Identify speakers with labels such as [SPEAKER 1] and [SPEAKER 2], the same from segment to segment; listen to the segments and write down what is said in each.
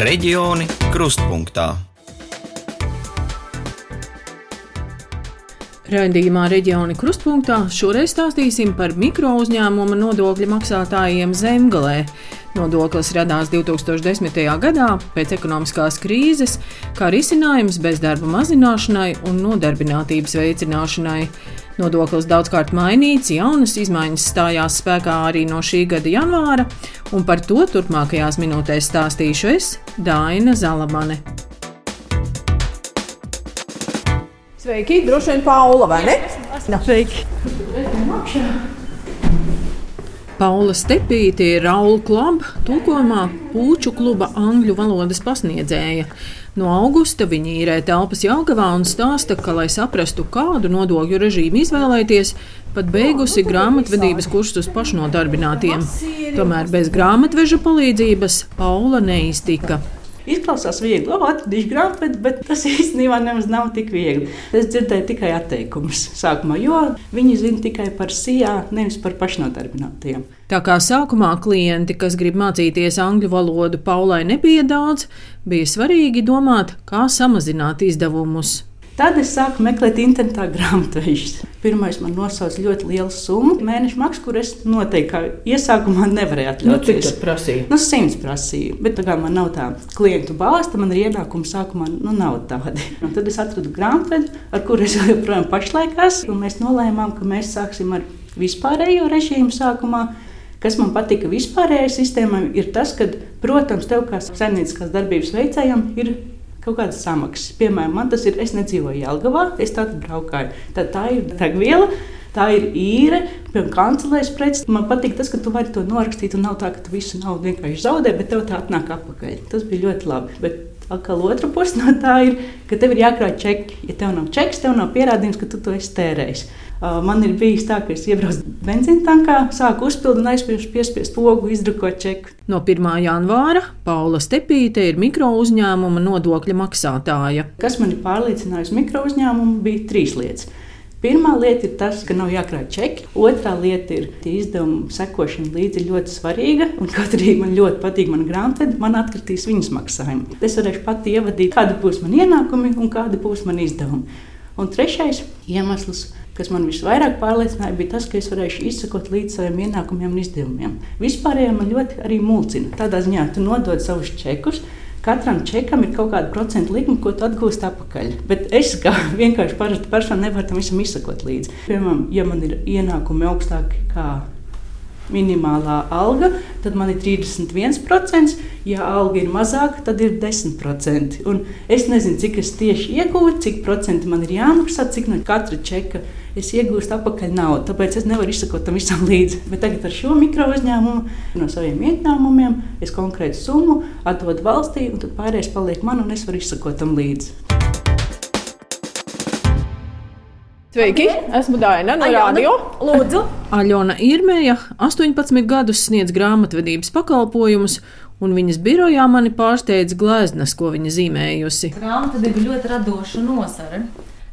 [SPEAKER 1] Reģioni krustpunktā.
[SPEAKER 2] Raidījumā reģioni krustpunktā šoreiz stāstīsim par mikro uzņēmuma nodokļu maksātājiem Zemgalē. Nodoklis radās 2010. gadā pēc ekonomiskās krīzes, kā risinājums bezdarba mazināšanai un nodarbinātības veicināšanai. Nodoklis daudzkārt mainīts, jaunas izmaiņas stājās spēkā arī no šī gada janvāra, un par to turpmākajās minūtēs stāstīšu es, Dāna Zalamane. Sveiki, droši vien Paula, vai ne?
[SPEAKER 3] Sveiki!
[SPEAKER 2] Paula Stepīte ir Raula Klaba, tulkojumā Pūču kluba angļu valodas pasniedzēja. No augusta viņa īrē telpas Jāgavā un stāsta, ka, lai saprastu, kādu nodokļu režīmu izvēlēties, pat beigusi grāmatvedības kursus pašnodarbinātiem. Tomēr bez grāmatveža palīdzības Paula neiztika.
[SPEAKER 3] Izklausās viegli, labi, atradīšu grāmatu, bet tas īstenībā nemaz nav tik viegli. Es dzirdēju tikai atteikumus sākumā, jo viņi zina tikai par sijā, nevis par pašnodarbinātiem.
[SPEAKER 2] Tā kā sākumā klienti, kas grib mācīties angļu valodu, Paulai nebija daudz, bija svarīgi domāt, kā samazināt izdevumus.
[SPEAKER 3] Tad es sāku meklēt internetā grāmatvežus. Pirmais man nosauca ļoti lielu summu, mēneša maksu, kur es noteikti iesākumā nevarēju atļauties.
[SPEAKER 2] Nu, cik tas prasīja?
[SPEAKER 3] Nu, simts prasīja, bet tā kā man nav tā klientu tad man ir ienākumi sākumā nu, nav tādi. Un tad es atradu grāmatvedu, ar kuru es joprojām pašlaik esmu, un mēs nolēmām, ka mēs sāksim ar vispārējo režīmu sākumā. Kas man patika vispārējai sistēmai, ir tas, ka, protams, tev kā saimnieciskās darbības veicējam ir kaut kādas samaksas. Piemēram, man tas ir, es nedzīvoju Jelgavā, es tādu braukāju. Tad tā ir degviela. Tā ir īre, piemēram, kancelēs preces. Man patīk tas, ka tu vari to norakstīt, un nav tā, ka tu visu naudu vienkārši zaudē, bet tev tā atnāk atpakaļ. Tas bija ļoti labi. Bet atkal otra puse no tā ir, ka tev ir jākrāj čeki. Ja tev nav čeks, tev nav pierādījums, ka tu to esi tērējis. Man ir bijis tā, ka es iebraucu benzīna tankā, sāku uzpildīt un aizspiežu piespiest pogu, izdrukot čeku.
[SPEAKER 2] No 1. janvāra Paula Stepīte ir mikro uzņēmuma nodokļa maksātāja.
[SPEAKER 3] Kas man ir pārliecinājusi mikro uzņēmumu, bija trīs lietas. Pirmā lieta ir tas, ka nav jākrāj čeki. Otra lieta ir, ka izdevuma sekošana līdzi ļoti svarīga. Un kaut arī man ļoti patīk mana grāmata, man atkritīs viņas maksājumi. Es varēšu pati ievadīt, kādi būs mani ienākumi un kādi būs mani izdevumi. Un trešais iemesls kas man visvairāk pārliecināja, bija tas, ka es varēšu izsekot līdz saviem ienākumiem un izdevumiem. Vispārējā man ļoti arī mulcina. Tādā ziņā tu nodod savus čekus. Katram čekam ir kaut kāda procentu likme, ko tu atgūsti atpakaļ. Bet es kā vienkārši parasta persona nevaru tam visam izsekot līdzi. Piemēram, ja man ir ienākumi augstāki kā minimālā alga, tad man ir 31%. Ja alga ir mazāka, tad ir 10%. Un es nezinu, cik es tieši iegūstu, cik procenti man ir jāmaksā, cik no katra čeka es iegūstu atpakaļ naudu. Tāpēc es nevaru izsakot tam visam līdzi. Bet tagad ar šo mikro uzņēmumu no saviem ieņēmumiem es konkrētu summu atdodu valstī, un tad pārējais paliek man, un es varu izsakot tam līdzi.
[SPEAKER 2] Sveiki, esmu Daina no Radio.
[SPEAKER 4] Lūdzu,
[SPEAKER 2] Aļona Irmēja 18 gadus sniedz grāmatvedības pakalpojumus, un viņas birojā mani pārsteidz gleznas, ko viņa zīmējusi.
[SPEAKER 4] grāmata bija ļoti radoša nozare.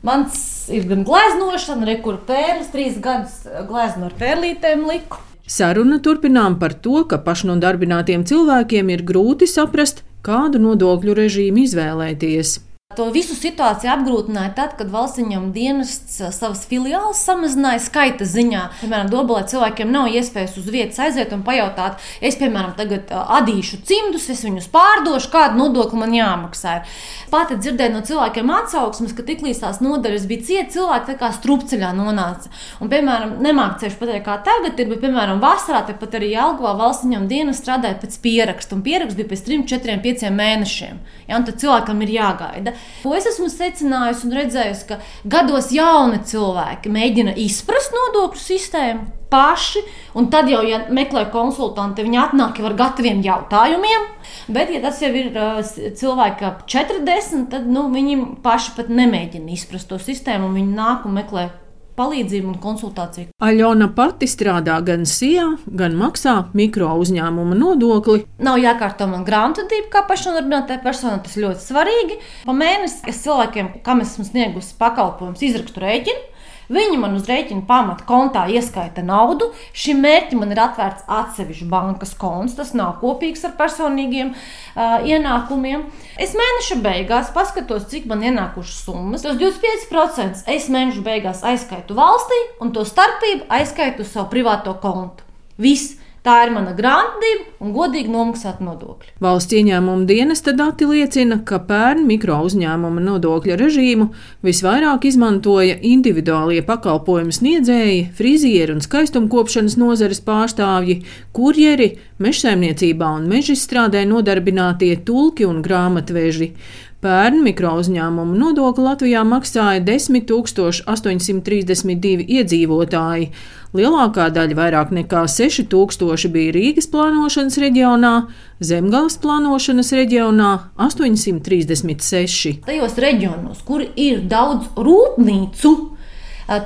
[SPEAKER 4] Mans ir gan gleznošana, rekur pērlis, trīs gadus glezno ar pērlītēm liku.
[SPEAKER 2] Saruna turpinām par to, ka pašnodarbinātiem cilvēkiem ir grūti saprast, kādu nodokļu režīmu izvēlēties.
[SPEAKER 4] To visu situāciju apgrūtināja tad, kad valsts ieņem dienests savas filiāles samazināja skaita ziņā. Piemēram, Dobelē cilvēkiem nav iespējas uz vietas aiziet un pajautāt, es, piemēram, tagad adīšu cimdus, es viņus pārdošu, kādu nodokli man jāmaksā. Pati dzirdēju no cilvēkiem atsauksmes, ka tiklīdz tās nodaļas bija cieta, cilvēki tā kā strupceļā nonāca. Un, piemēram, nemākcējuši pateikt, kā tagad ir, bet, piemēram, vasarā tepat arī Jelgavā valsts ieņem dienas strādāja pēc pieraksta, un pieraksts bija pēc 3, 4, 5 mēnešiem. Ja, un tad cilvēkam ir jāgaida. Ko es esmu secinājusi un redzējusi, ka gados jauni cilvēki mēģina izprast nodokļu sistēmu paši, un tad jau, ja meklē konsultanti, viņi atnāk ar gataviem jautājumiem. Bet, ja tas jau ir uh, cilvēki ap 40, tad nu, viņi paši pat nemēģina izprast to sistēmu, un viņi nāk un meklē palīdzību un konsultāciju.
[SPEAKER 2] Aļona pati strādā gan SIA, gan maksā mikro uzņēmuma nodokli.
[SPEAKER 4] Nav jākārto man grāmatvedība, kā pašnodarbinātai personai. Tas ļoti svarīgi. Pa mēnesi es cilvēkiem, kam esmu sniegusi pakalpojumus, izrakstu rēķinu. Viņi man uz rēķina pamata kontā ieskaita naudu. Šim mērķim man ir atvērts atsevišķs bankas konts. Tas nav kopīgs ar personīgiem uh, ienākumiem. Es mēneša beigās paskatos, cik man ienākušas summas. Tos 25% es mēneša beigās aizskaitu valstī, un to starpību aizskaitu uz savu privāto kontu. Viss! Tā ir mana grāmatvedība un godīgi nomaksāt nodokļi.
[SPEAKER 2] Valsts ieņēmuma dienesta dati liecina, ka pērn mikro uzņēmuma nodokļa režīmu visvairāk izmantoja individuālie pakalpojumu sniedzēji, frizieri un skaistumkopšanas nozares pārstāvji, kurjeri, mežsaimniecībā un mežstrādē nodarbinātie tulki un grāmatveži. Pērn mikrouzņēmumu nodokli Latvijā maksāja 10 832 iedzīvotāji. Lielākā daļa, vairāk nekā 6000, bija Rīgas plānošanas reģionā, Zemgales plānošanas reģionā - 836.
[SPEAKER 4] Tajos reģionos, kur ir daudz rūpnīcu,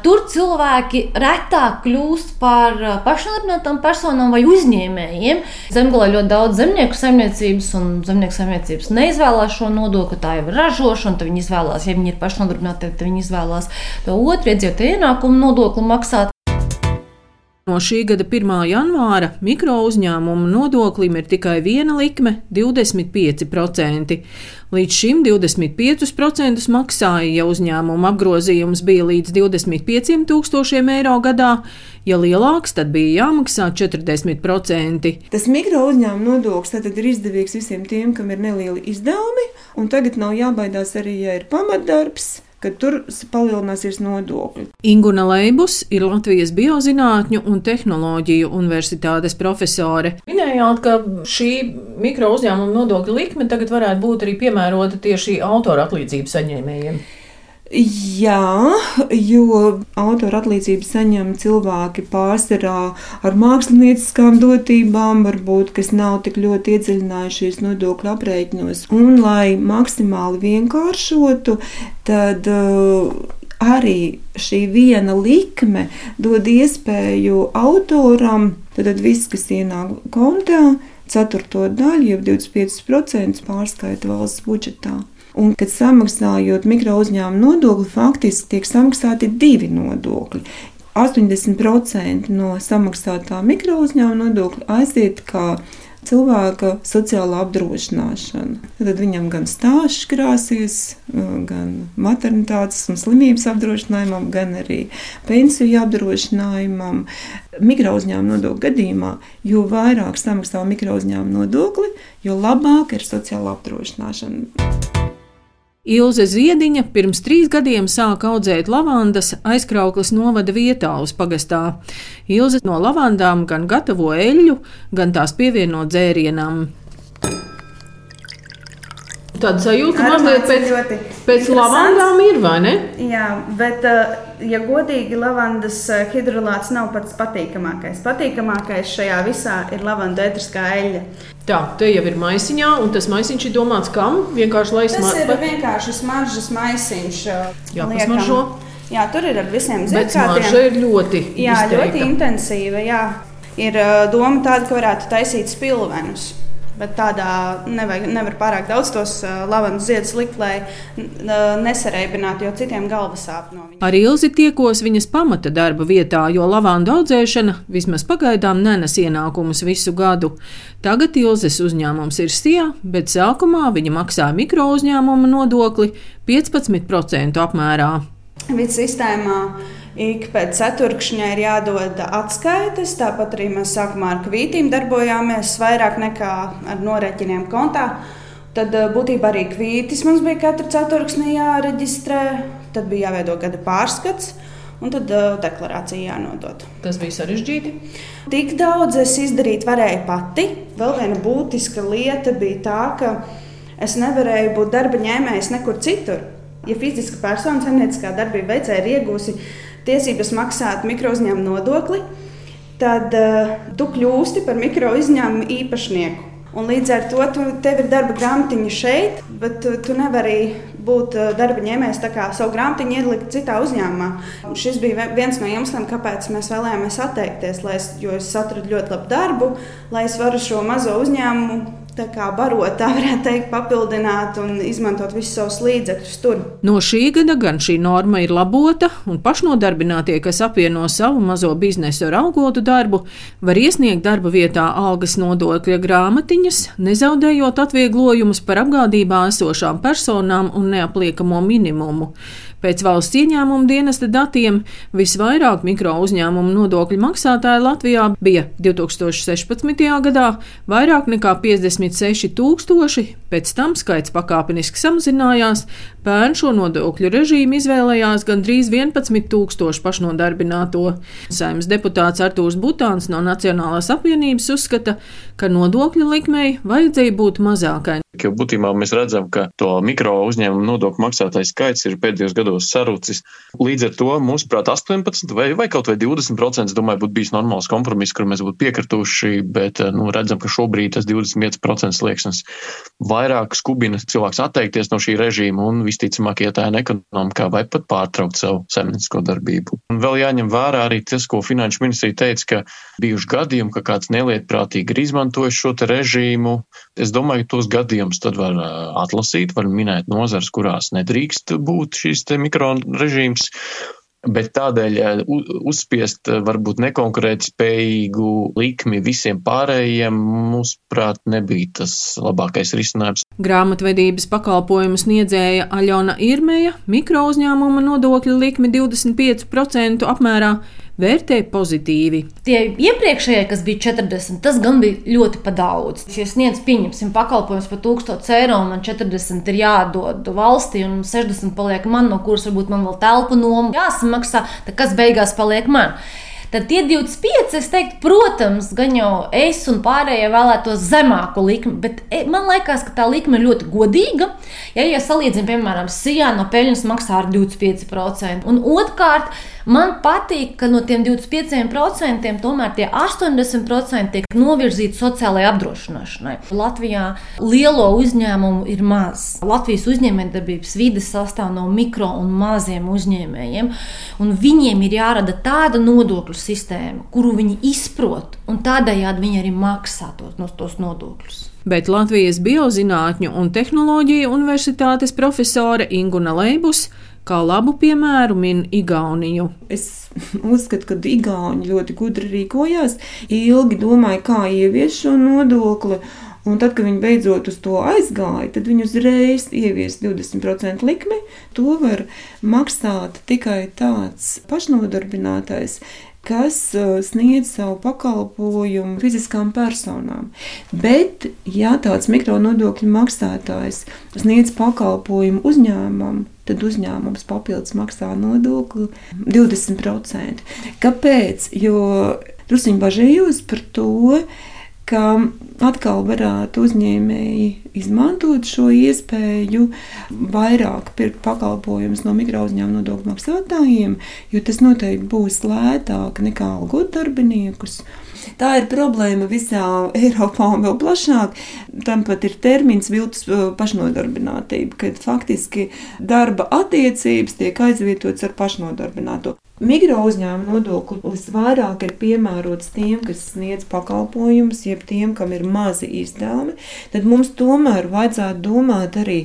[SPEAKER 4] tur cilvēki retāk kļūst par eh, pašnodarbinātām personām vai uzņēmējiem. Zemgālē ļoti daudz zemnieku saimniecības, un zemnieku saimniecības neizvēlās šo nodokli. Tā jau ir ražošana, tad viņi izvēlās, ja viņi ir pašnodarbināti, tad viņi izvēlās to otru iedzīvotāju ienākumu nodokli maksāt.
[SPEAKER 2] No šī gada 1. janvāra mikro uzņēmumu nodoklim ir tikai viena likme - 25%. Līdz šim 25% maksāja, ja uzņēmuma apgrozījums bija līdz 25 tūkstošiem eiro gadā, ja lielāks, tad bija jāmaksā 40%.
[SPEAKER 5] Tas mikro uzņēmuma nodoklis tad ir izdevīgs visiem tiem, kam ir nelieli izdevumi, un tagad nav jābaidās arī, ja ir pamatdarbs ka tur palielināsies nodokļi.
[SPEAKER 2] Inguna Leibus ir Latvijas Biozinātņu un tehnoloģiju universitātes profesore. Minējāt, ka šī mikro uzņēmuma nodokļa likme tagad varētu būt arī piemērota tieši autora atlīdzību saņēmējiem.
[SPEAKER 5] Jā, jo autora atlīdzību saņem cilvēki pārsvarā ar mākslinieckām dotībām, varbūt kas nav tik ļoti iedziļinājušies nodokļu aprēķinos. Un, lai maksimāli vienkāršotu, tad uh, arī šī viena likme dod iespēju autoram, tad viss, kas ienāk kontā, ceturto daļu, jeb 25% pārskaita valsts budžetā. Un, kad samaksājot mikro uzņēmumu nodokli, faktiski tiek samaksāti divi nodokļi. 80% no samaksātā mikro uzņēmuma nodokļa aiziet kā cilvēka sociālā apdrošināšana. Tad viņam gan stāsts krāsies, gan maternitātes un slimības apdrošinājumam, gan arī pensiju apdrošinājumam. Mikro uzņēmuma nodokļa gadījumā, jo vairāk samaksā mikro uzņēmuma nodokli, jo labāk ir sociāla apdrošināšana.
[SPEAKER 2] Ilze Ziediņa pirms trīs gadiem sāka audzēt lavandas aizkrauklas novada vietā uz pagastā. Ilze no lavandām gan gatavo eļļu, gan tās pievieno dzērienam. Tāda sajūta, ka mazliet pēc, pēc lavandām ir, vai ne?
[SPEAKER 6] Jā, bet, eh, ja godīgi, lavandas eh, hidrolāts nav pats patīkamākais. Patīkamākais šajā visā ir lavanda ētriskā eļļa.
[SPEAKER 2] Tā, te jau ir maisiņā, un tas maisiņš ir domāts kam? Vienkārši lai
[SPEAKER 6] smaržas. Tas ir vienkārši smaržas maisiņš.
[SPEAKER 2] Eh, jā, pasmaržo.
[SPEAKER 6] Jā, tur ir ar visiem
[SPEAKER 2] zivīm. Bet smarža ir ļoti,
[SPEAKER 6] jā, izteikta. ļoti intensīva. Jā. Ir doma tāda, ka varētu taisīt spilvenus. Bet tādā nevajag, nevar pārāk daudz tos uh, lavandas ziedus likt, lai uh, nesareibinātu, jo citiem galva sāp no
[SPEAKER 2] viņa. Ar Ilzi tiekos viņas pamata darba vietā, jo lavandu audzēšana vismaz pagaidām nenes ienākumus visu gadu. Tagad Ilzes uzņēmums ir SIA, bet sākumā viņa maksāja mikro uzņēmuma nodokli 15% apmērā.
[SPEAKER 6] Viss sistēmā Ik pēc ceturkšņa ir jādod atskaites. Tāpat arī mēs sākumā ar kvītīm darbojāmies vairāk nekā ar norēķiniem kontā. Tad eh, būtībā arī kvītis mums bija katru ceturksni jāreģistrē. Tad bija jāveido gada pārskats. Un tad uh, deklarācija jānodod.
[SPEAKER 2] Tas bija sarežģīti.
[SPEAKER 6] Tik daudz es izdarīt varēju pati. Vēl viena būtiska lieta bija tā, ka es nevarēju būt darba ņēmējs nekur citur. Ja fiziska persona zemnieciskā darbība veicēja ir iegūsi tiesības maksāt mikro uzņēmumu nodokli, tad uh, tu kļūsti par mikro uzņēmumu īpašnieku. Un līdz ar to tu, tev ir darba grāmatiņa šeit, bet tu, tu nevari būt eh, darba ņēmējs, tā kā savu grāmatiņu ielikt citā uzņēmumā. Šis bija viens no iemesliem, kāpēc mēs vēlējāmies atteikties, es, jo es atradu ļoti labu darbu, lai es varu šo mazo uzņēmumu tā kā barot, tā varētu teikt, papildināt un izmantot visus savus līdzekļus tur.
[SPEAKER 2] No šī gada gan šī norma ir labota, un pašnodarbinātie, kas apvieno savu mazo biznesu ar algotu darbu, var iesniegt darba vietā algas nodokļa grāmatiņas, nezaudējot atvieglojumus par apgādībā esošām personām un neapliekamo minimumu. Pēc valsts ieņēmuma dienesta datiem visvairāk mikro uzņēmumu nodokļu maksātāji Latvijā bija 2016. gadā - vairāk nekā 56 tūkstoši, pēc tam skaits pakāpeniski samazinājās, pērn šo nodokļu režīmu izvēlējās gandrīz 11 tūkstoši pašnodarbināto. Saimnes deputāts Artūrs Butāns no Nacionālās apvienības uzskata, ka nodokļu likmei vajadzēja būt mazākai
[SPEAKER 7] Jo būtībā mēs redzam, ka to mikro uzņēmumu nodokļu maksātāju skaits ir pēdējos gados sarucis. Līdz ar to, mūsuprāt, 18 vai, vai kaut vai 20% domāju, būtu bijis normāls kompromiss, kur mēs būtu piekrituši, bet nu, redzam, ka šobrīd tas 25% slieksnis vairāk skubina cilvēks atteikties no šī režīma un visticamāk ietēna ekonomikā vai pat pārtraukt savu saimniecisko darbību. Un vēl jāņem vērā arī tas, ko Finanšu ministrija teica, ka bijuši gadījumi, ka kāds nelietprātīgi ir izmantojis šo režīmu. Es domāju, tos gadījumus tad var atlasīt, var minēt nozars, kurās nedrīkst būt šīs mikro režīms. Bet tādēļ uzspiest varbūt nekonkurēt spējīgu likmi visiem pārējiem, mūsuprāt, nebija tas labākais risinājums.
[SPEAKER 2] Grāmatvedības pakalpojumu sniedzēja Aļona Irmeja mikro uzņēmuma nodokļu likmi 25% apmērā vērtē pozitīvi.
[SPEAKER 4] Tie iepriekšējie, kas bija 40, tas gan bija ļoti daudz. Ja sniedz, pieņemsim, pakalpojumus par 1000 eiro, man 40 ir jādod valstī, un 60 paliek man, no kuras varbūt man vēl telpu nomu jāsamaksā, tad kas beigās paliek man? Tad tie 25, es teiktu, protams, gan jau es un pārējie vēlētos zemāku likmi, bet e, man liekas, ka tā likme ir ļoti godīga. Ja, ja salīdzinām, piemēram, Sijā no peļņas maksā ar 25%, un otrkārt, Man patīk, ka no tiem 25% tomēr tie 80% tiek novirzīti sociālajai apdrošināšanai. Latvijā lielo uzņēmumu ir maz. Latvijas uzņēmējdarbības vide sastāv no mikro un maziem uzņēmējiem, un viņiem ir jārada tāda nodokļu sistēma, kuru viņi izprot, un tādējādi viņi arī maksā tos, no tos nodokļus.
[SPEAKER 2] Bet Latvijas Biozinātņu un tehnoloģiju universitātes profesore Inguna Leibus Kā labu piemēru min Igauniju.
[SPEAKER 5] Es uzskatu, ka Igauni ļoti gudri rīkojās, ilgi domāja, kā ievies šo nodokli. Un tad, kad viņi beidzot uz to aizgāja, tad viņi uzreiz ievies 20% likmi. To var maksāt tikai tāds pašnodarbinātais, kas uh, sniedz savu pakalpojumu fiziskām personām. Bet, ja tāds mikronodokļu maksātājs sniedz pakalpojumu uzņēmumam, tad uzņēmums papildus maksā nodokli 20%. Kāpēc? Jo druskuļi bažījos par to, ka atkal varētu uzņēmēji izmantot šo iespēju vairāk pirkt pakalpojumus no mikro uzņēmuma nodokļu maksātājiem, jo tas noteikti būs lētāk nekā algot darbiniekus. Tā ir problēma visā Eiropā un vēl plašāk. Tam pat ir termins viltus uh, pašnodarbinātība, kad faktiski darba attiecības tiek aizvietotas ar pašnodarbināto. Mikro uzņēmuma nodoklis vairāk ir piemērots tiem, kas sniedz pakalpojumus, jeb tiem, kam ir mazi izdevumi. Tad mums tomēr vajadzētu domāt arī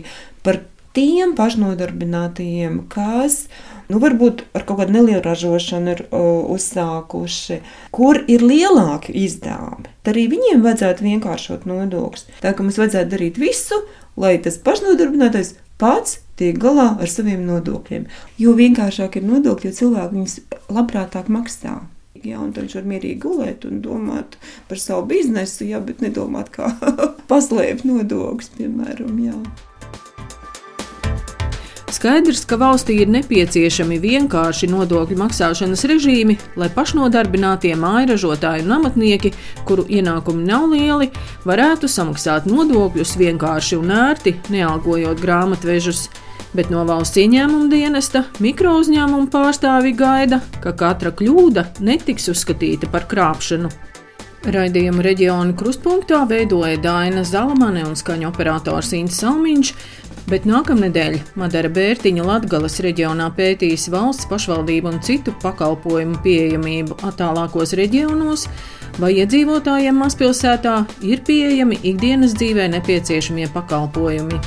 [SPEAKER 5] par tiem pašnodarbinātajiem, kas nu, varbūt ar kaut kādu nelielu ražošanu ir uh, uzsākuši, kur ir lielāki izdevumi. Tad arī viņiem vajadzētu vienkāršot nodokļus. Tā kā mums vajadzētu darīt visu, lai tas pašnodarbinātais pats tiek galā ar saviem nodokļiem. Jo vienkāršāk ir nodokļi, jo cilvēki viņus labprātāk maksā. Jā, un viņš var mierīgi gulēt un domāt par savu biznesu, jā, bet nedomāt, kā paslēpt nodokļus, piemēram. Jā.
[SPEAKER 2] Skaidrs, ka valstī ir nepieciešami vienkārši nodokļu maksāšanas režīmi, lai pašnodarbinātie mājražotāji un amatnieki, kuru ienākumi nav lieli, varētu samaksāt nodokļus vienkārši un ērti, nealgojot grāmatvežus. Bet no valsts ieņēmuma dienesta mikro uzņēmumu pārstāvi gaida, ka katra kļūda netiks uzskatīta par krāpšanu. Raidījumu reģionu krustpunktā veidoja Daina Zalamane un skaņu operators Inns Salmiņš, bet nākamnedēļ Madara Bērtiņa Latgales reģionā pētīs valsts pašvaldību un citu pakalpojumu pieejamību attālākos reģionos, vai iedzīvotājiem mazpilsētā ir pieejami ikdienas dzīvē nepieciešamie pakalpojumi.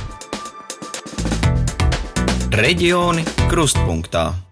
[SPEAKER 1] Reģioni krustpunktā.